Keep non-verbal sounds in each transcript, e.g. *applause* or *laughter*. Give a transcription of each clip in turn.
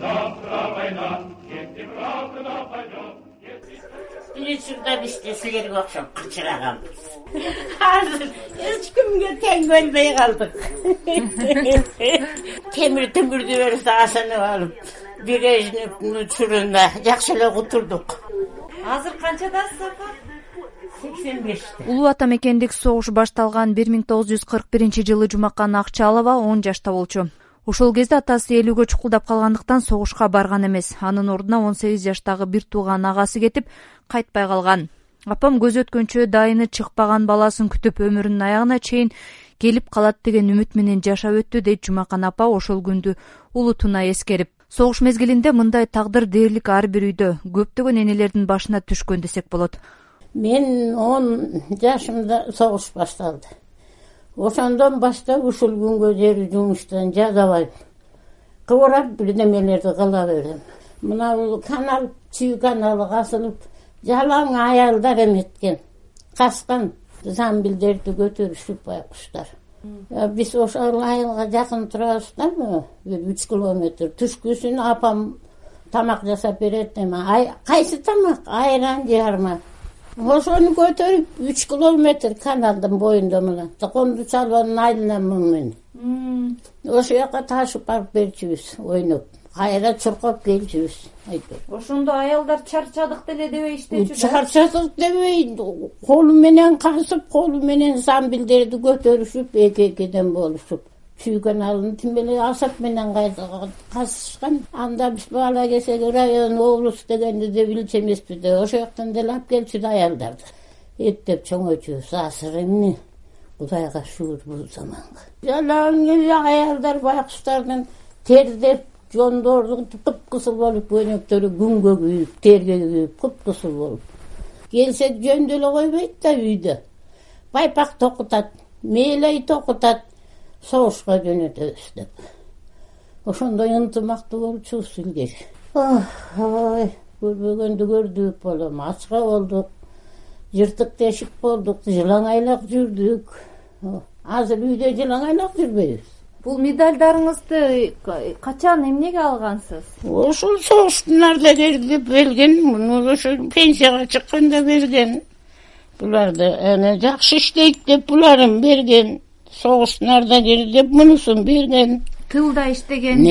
завтра война если правда учурда биз да силерге окшоп кычыраганбыз азыр эч кимге тең келбей калдык. *laughs* Темир түмүрдү берсе асынып алып брежневдин учурунда жакшы эле кутулдук азыр канчадасыз апа? Сексен беште. Улуу ата мекендик согуш башталган бир миң тогуз жүз кырк биринчи жылы жумакан акчалова он жашта болчу ошол кезде атасы ээлүүгө чукулдап калгандыктан согушка барган эмес. Анын ордуна он сегиз жаштагы бир тууган агасы кетип кайтпай калган. Апам көзү өткөнчө дайыны чыкпаган баласын күтүп өмүрүнүн аягына чейин келип калат деген үмүт менен жашап өттү дейт жумакан апа ошол күндү улутуна эскерип. Согуш мезгилинде мындай тагдыр дээрлик ар бир үйдө көптөгөн энелердин башына түшкөн десек болот. Мен он жашымда согуш башталды ошондон баштап ушул күнгө чейин жумуштан жазабайм кыбырап бирдемелерди кыла берем. Мына бул канал чүй каналы казылып жалаң аялдар эметкен. Каскан замбилдерди көтөрүшүп байкуштар. Биз ошол айылга жакын турабыз да бир үч километр. Түшкүсүн апам тамак жасап берет эми кайсы тамак? Айран жарма ошону көтөрүп үч километр каналдын боюнда мына конду чалбанын айылынан менен ошол жака ташып барып берчүбүз ойноп. Кайра чуркап келчүбүз ошондо аялдар чарчадык деле дебейиштечү да? Чарчадык дебей колу менен казып колу менен замбилдерди көтөрүшүп эки экиден болушуп чүй каналын тим эле асап менен казышкан анда биз бала кезек район область дегенди да билчү эмеспиз да. Ошол жактан деле алып келчү да аялдарды эптеп чоңойтчубуз азыр эмне кудайга шүгүр бул заманга жалаң эле аялдар байкуштардын тердеп жондордун кыпкызыл болуп өнөктөрү күнгө күйүп терге күйүп кыпкызыл болуп. Келсе жөндө эле койбойт да үйдө. Байпак токутат мээлей токутат согушка жөнөтөбүз деп ошондой ынтымактуу болчубуз илгери ой көрбөгөндү көрдүк балам ачка болдук жыртык тешик болдук жылаңайлак жүрдүк. Азыр үйдө жылаңайлак жүрбөйбүз. Бул медальдарыңызды качан эмнеге алгансыз? Ушул согуштун ардагери берген муну ошо пенсияга чыкканда берген. Буларды анан жакшы иштейт деп буларын берген согуштун ардагери деп мунусун берген тылда иштеген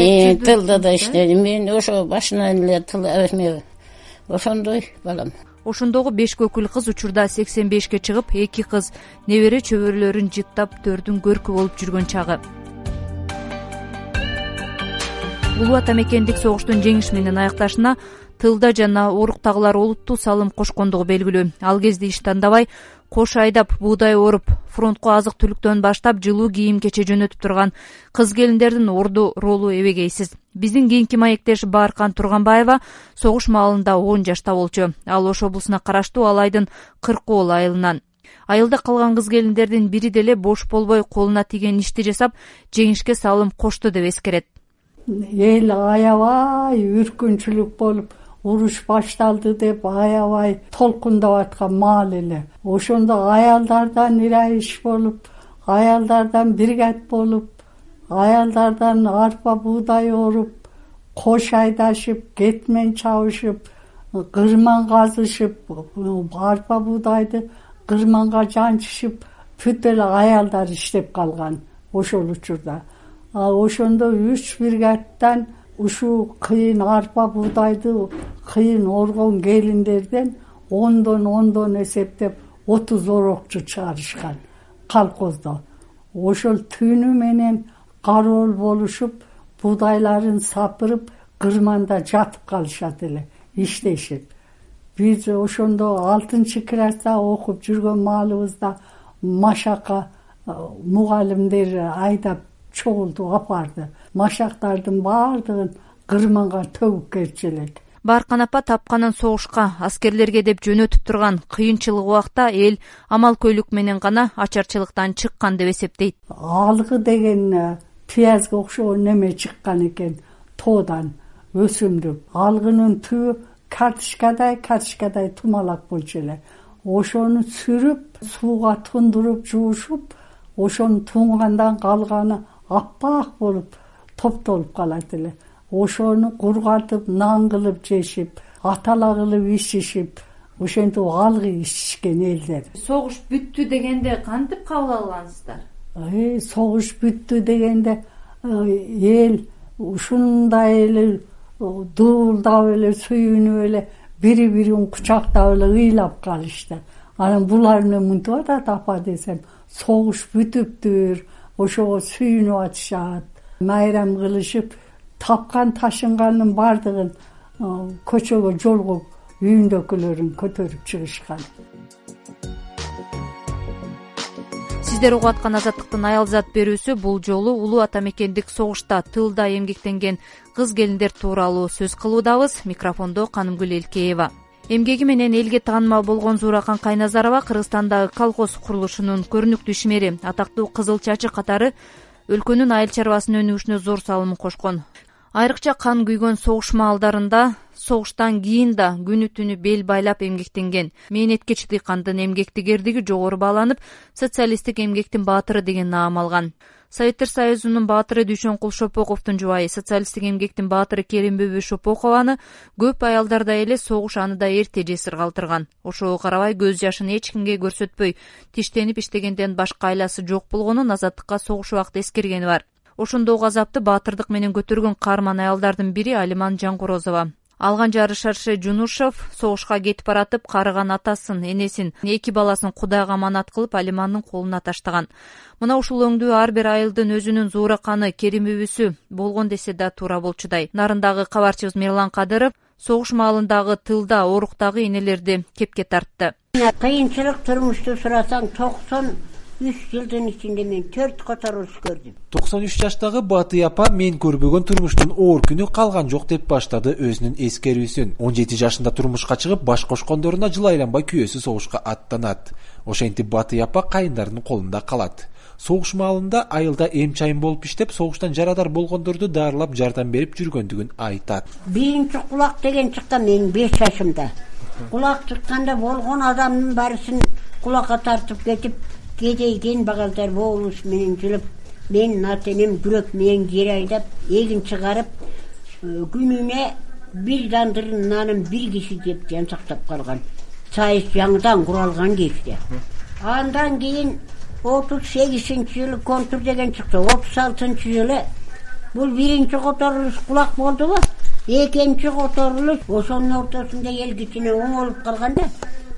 тылда да иштедим. Мен ошо башынан эле тыл эме ошондой балам. Ошондогу беш көкүл кыз учурда сексен бешке чыгып эки кыз небере чөбөрөлөрүн жыттап төрдүн көркү болуп жүргөн чагы. Улуу ата мекендик согуштун жеңиш менен аякташына тылда жана оруктагылар олуттуу салым кошкондугу белгилүү. Ал кезде иш тандабай кош айдап буудай оруп фронтко азык түлүктөн баштап жылуу кийим кече жөнөтүп турган кыз келиндердин орду ролу эбегейсиз. Биздин кийинки маектеш бааркан турганбаева согуш маалында он жашта болчу. Ал ош облусуна караштуу алайдын кыркоол айылынан. Айылда калган кыз келиндердин бири деле бош болбой колуна тийген ишти жасап жеңишке салым кошту деп эскерет. Эл аябай үркүнчүлүк болуп уруш башталды деп аябай толкундап аткан маал эле. Ошондо аялдардан иш болуп аялдардан бригад болуп аялдардан арпа буудай оруп кош айдашып кетмен чабышып кырман казышып арпа буудайды кырманга жанчышып бүт эле аялдар иштеп калган ошол учурда. Ошондо үч бригаддан ушул кыйын арпа буудайды кыйын оргон келиндерден ондон ондон эсептеп отуз орокчу чыгарышкан колхоздо ошол түнү менен кароол болушуп буудайларын сапырып кырманда жатып калышат эле иштешип биз ошондо алтынчы класста окуп жүргөн маалыбызда машакка мугалимдер айдап чогултуп алып барды машактардын баардыгын кырманга төгүп кетчү элек бааркан апа тапканын согушка аскерлерге деп жөнөтүп турган кыйынчылык убакта эл амалкөйлүк менен гана ачарчылыктан чыккан деп эсептейт. Алгы деген э, пиязга окшогон неме чыккан экен? Тоодан өсүмдүк алгынын түбү карточкадай карточкадай тумалак болчу эле. Ошону сүрүп сууга тундуруп жуушуп ошону туңгандан калганы аппак болуп топтолуп калат эле. Ошону кургатып нан кылып жешип атала кылып ичишип ошентип алгы ичишкен элдер. Согуш бүттү дегенде кантип кабыл алгансыздар? Согуш бүттү дегенде эл ушундай эле дуулдап эле сүйүнүп эле бири бирин кучактап эле ыйлап калышты анан булар эмне мынтип атат апа десем согуш бүтүптүр ошого сүйүнүп атышат майрам кылышып тапкан ташынганын баардыгын көчөгө жолго үйүндөгүлөрүн көтөрүп чыгышкан. Сиздер угуп аткан азаттыктын аялзат берүүсү бул жолу улуу ата мекендик согушта тылда эмгектенген кыз келиндер тууралуу сөз кылуудабыз. Микрофондо канымгүл элкеева. Эмгеги менен элге таанымал болгон зууракан кайназарова кыргызстандагы колхоз курулушунун көрүнүктүү ишмери атактуу кызыл чачы катары өлкөнүн айыл чарбасынын өнүгүшүнө зор салымын кошкон. Айрыкча кан күйгөн согуш маалдарында согуштан кийин да күнү түнү бел байлап эмгектенген мээнеткеч дыйкандын эмгектигердиги жогору бааланып социалисттик эмгектин баатыры деген наам алган советтер союзунун баатыры дүйшөнкул шопоковдун жубайы социалисттик эмгектин баатыры керимбүбү шопокованы көп аялдардай эле согуш аны да эрте жесир калтырган. Ошого карабай көз жашын эч кимге көрсөтпөй. Тиштенип иштегенден башка айласы жок болгонун азаттыкка согуш убакыт эскергени бар. Ошондогу азапты баатырдык менен көтөргөн каарман аялдардын бири алиман жаңгорозова алган жары шарше жунушов согушка кетип баратып карыган атасын энесин эки баласын кудайга аманат кылып алимандын колуна таштаган. Мына ушул өңдүү ар бир айылдын өзүнүн зуураканы керимбүбүсү болгон десе да туура болчудай. Нарындагы кабарчыбыз мирлан кадыров согуш маалындагы тылда оруктагы энелерди кепке тартты. Кыйынчылык турмушту сурасаң токсон үч жылдын ичинде мен төрт которулуш көрдүм. Токсон үч жаштагы баатый апа мен көрбөгөн турмуштун оор күнү калган жок деп баштады өзүнүн эскерүүсүн. Он жети жашында турмушка чыгып баш кошкондоруна жыл айланбай күйөөсү согушка аттанат. Ошентип баатый апа кайындарынын колунда калат. Согуш маалында айылда эм чайым болуп иштеп согуштан жарадар болгондорду дарылап жардам берип жүргөндүгүн айтат. Биринчи кулак деген чыккан менин беш жашымда. Кулак чыкканда болгон адамдын баарысын кулакка тартып кетип кээде кен багалдар болуш менен жылып менин ата энем күрөк менен жер айдап эгин чыгарып э, күнүнө бир дандырын нанын бир киши жеп жан сактап калган. Сайыс жаңыдан куралган кезде андан кийин отуз сегизинчи жылы контур деген чыкты. Отуз алтынчы жылы бул биринчи которулуш кулак болдубу экинчи которулуш ошонун ортосунда эл кичине оңолуп калган да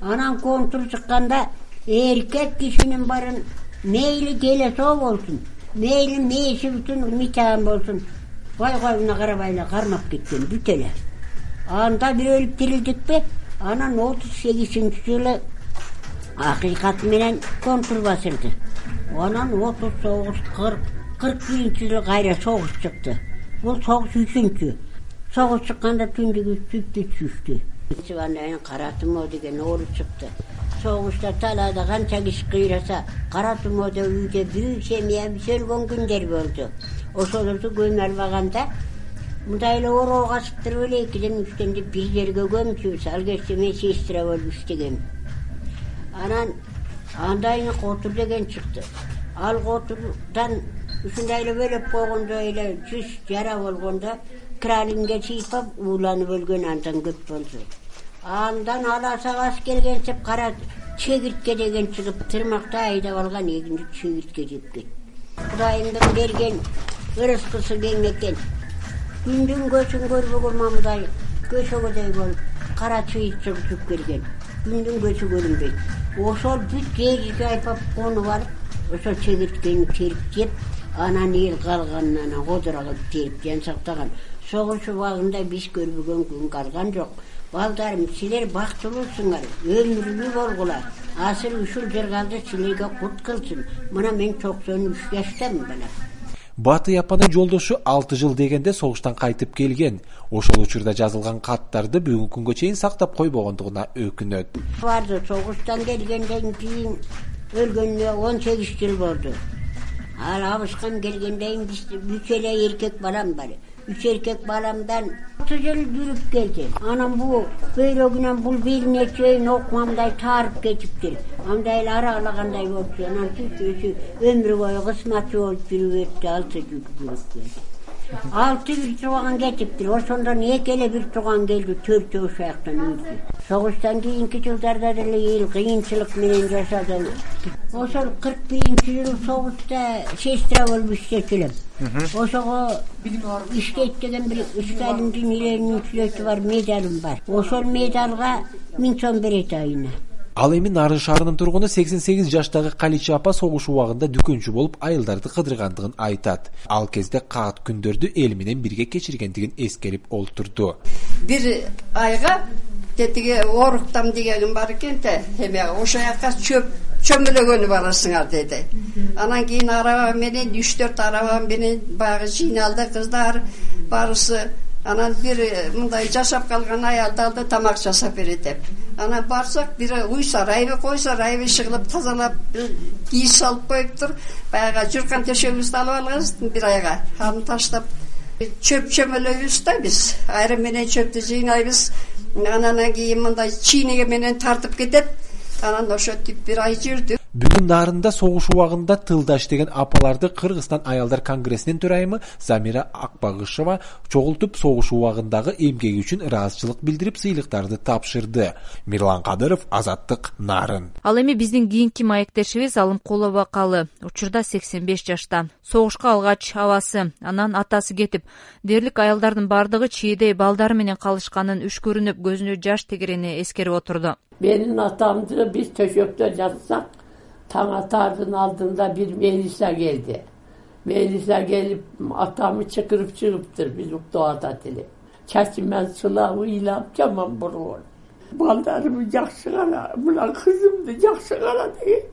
анан контур чыкканда эркек кишинин баарын мейли келесоо болсун мейли мээси бүтүн митаган болсун. Койгоюна карабай эле кармап кеткен бүт эле анда бирөөлүп тирилдикпи анан отуз сегизинчи жылы акыйкаты менен контур басылды анан отуз тогуз кырк кырк биринчи жылы кайра согуш чыкты. Бул согуш үчүнчү. Согуш чыкканда түндүгү сүттү түшүштү андан кийин кара тумоо деген оору чыкты согушта талаада канча киши кыйраса кара тумоодо үйдө бир семьябыз өлгөн күндөр болду. Ошолорду көмө албаганда мындай эле ороо касып туруп эле экиден үчтөн бир жерге көмчүбүз ал кезде мен сестра болуп иштегем анан андан кийин котур деген чыкты. Ал котурдан ушундай эле бөлөп койгондо эле жүз жара болгондо кранингге сыйпап ууланып өлгөн андан көп болду андан аласа бас келгенсеп кара чегиртке деген чыгып тырмактай айдап алган эгинди чегиртке жеп кетти кудайымдын берген ырыскысы кең экен. Күндүн көзүн көрбөгөн мамдай көшөгөдөй болуп кара чыйык чыгып келген. Күндүн көзү көрүнбөйт. Ошол бүт жериге айпап конуп алып ошол чегирткени терип жеп анан эл калганын анан кодура кылып терип жан сактаган. Согуш убагында биз көрбөгөн күн калган жок балдарым силер бактылуусуңар өмүрлүү болгула. Азыр ушул жыргалды силерге кут кылсын. Мына мен токсон үч жаштамын бала. Баатый апанын жолдошу алты жыл дегенде согуштан кайтып келген. Ошол учурда жазылган каттарды бүгүнкү күнгө чейин сактап койбогондугуна өкүнөт. Барды согуштан келгенден кийин өлгөнүнө он сегиз жыл болду. Ал абышкам келгенден кийин үч эле эркек балам бар үч эркек баламдан алты жыл жүрүп келди анан бул бөйрөгүнөн бул белине чейин окмамдай таарып кетиптир андай эле араалагандай болчу анан өзү өмүр бою кысматчы болуп жүрүп өттү алты жүрүп келди алты бир тууган кетиптир ошондон эки эле бир тууган келди төртөө ушул жактан өлдү согуштан кийинки жылдарда деле эл кыйынчылык менен жашады. Ошол кырк биринчи жылы согушта сестра болуп иштечү элем ошого иштейт деген бир сталиндин илеринин сүрөтү бар медалым бар. Ошол медалга миң сом берет айына. Ал эми нарын шаарынын тургуну сексен сегиз жаштагы калича апа согуш убагында дүкөнчү болуп айылдарды кыдыргандыгын айтат. Ал кезде каат күндөрдү эл менен бирге кечиргендигин эскерип олтурду. Бир айга тетиги ооруктам дегеним бар экен да эме ошол жака чөп чөмүлөгөнү барасыңар деди. Анан кийин араба менен үч төрт араба менен баягы жыйналды кыздар баарысы анан бир э, мындай жашап калган аялдарды тамак жасап берет деп. Анан барсак бир үй сарайбы кой сарайбы кылып тазалап кийиз салып коюптур баягы журкан төшөгүбүздү алып алганбыз бир айга аны таштап чөп чөмөлөйбүз да биз. Айрым менен чөптү жыйнайбыз. Анан кийин мындай чийнеге менен тартып кетет анан ошентип бир ай жүрдүк бүгүн нарында согуш убагында тылда иштеген апаларды кыргызстан аялдар конгрессинин төрайымы замира акбагышева чогултуп согуш убагындагы эмгеги үчүн ыраазычылык билдирип сыйлыктарды тапшырды. Мирлан кадыров азаттык нарын ал эми биздин кийинки маектешибиз алымкулова калы учурда сексен беш жашта согушка алгач абасы анан атасы кетип дээрлик аялдардын баардыгы чийдей балдары менен калышканын үч көрүнүп көзүнө жаш тегерени эскерип отурду. Менин атамды биз төшөктө жатсак таң атаардын алдында бир мелиса келди. Мелиса келип атамы чыкырып чыгыптыр биз уктап атат элек чачыман сылап ыйлап жаман болгон балдарымды жакшы кара мына кызымды жакшы кара деген.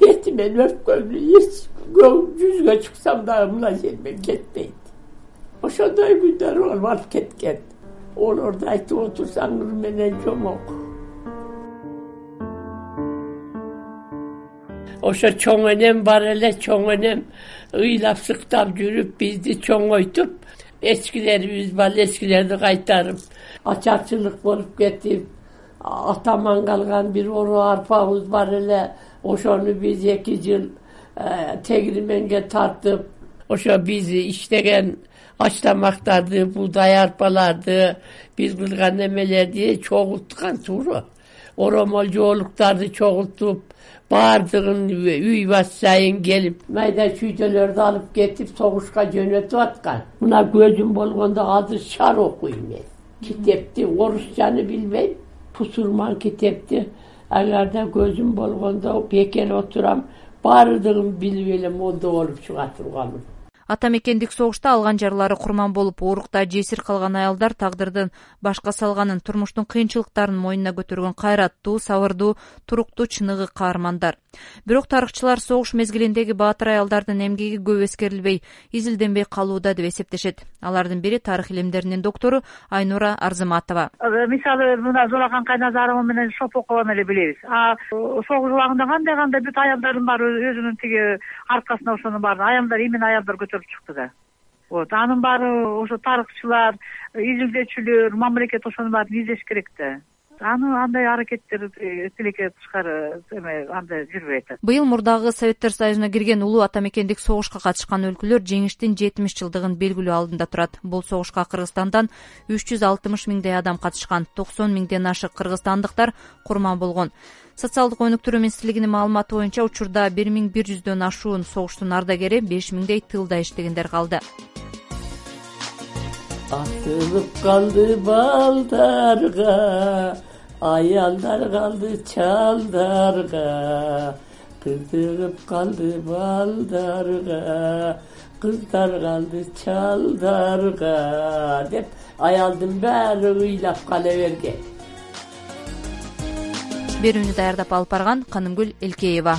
Бетимен өпкөнү эч жүзгө чыксам дагы мына жерден кетпейт. Ошондой күндөр болуп алып кеткен. Олорду айтып отурсаңыз менен жомок ошо чоң энем бар эле чоң энем. Ыйлап сыктап жүрүп бизди чоңойтуп эскилерибиз бар эскилерди кайтарып ачарчылык болуп кетип атаман калган бир оро арпабыз бар эле. Ошону биз эки жыл э, тегирменге тартып ошо биз иштеген аш тамактарды буудай арпаларды биз кылган эмелерди чогулткан туура оромол жоолуктарды чогултуп баардыгын үй бас сайын келип майда чүйдөлөрдү алып кетип согушка жөнөтүп аткан. Мына көзүм болгондо азыр шар окуйм мен. Китепти орусчаны билбейм. Пусурман китепти агарда көзүм болгондо бекер отурам. Баардыгын билип эле мода болуп чыга турганмын ата мекендик согушта алган жарлары курман болуп оорукта жесир калган аялдар тагдырдын башка салганын турмуштун кыйынчылыктарын мойнуна көтөргөн кайраттуу сабырдуу туруктуу чыныгы каармандар. Бирок тарыхчылар согуш мезгилиндеги баатыр аялдардын эмгеги көп эскерилбей изилденбей калууда деп эсептешет. Алардын бири тарых илимдеринин доктору айнура арзыматова. Э, мисалы мына зоолакан кайназарова менен шопокованы эле билебиз. А согуш убагында кандай кандай бүт аялдардын баары өзүнүн тиги аркасына ошонун баарын аялдар именно аялдар көтөрүп чыкты да. Вот анын баары ошо тарыхчылар изилдөөчүлөр мамлекет ошонун баарын издеш керек да аны андай аракеттер тилекке тышкары эме андай жүрбөй атат. Быйыл мурдагы советтер союзуна кирген улуу ата мекендик согушка катышкан өлкөлөр жеңиштин жетимиш жылдыгын белгилөө алдында турат. Бул согушка кыргызстандан үч жүз алтымыш миңдей адам катышкан токсон миңден ашык кыргызстандыктар курман болгон. Социалдык өнүктүрүү министрлигинин маалыматы боюнча учурда бир миң бир жүздөн ашуун согуштун ардагери беш миңдей тылда иштегендер калды асылып калды балдарга аялдар калды чалдарга. Кызыгып калды балдарга кыздар калды чалдарга. Деп аялдын баары ыйлап кала берген. Берүүнү даярдап алып барган канымгүл элкеева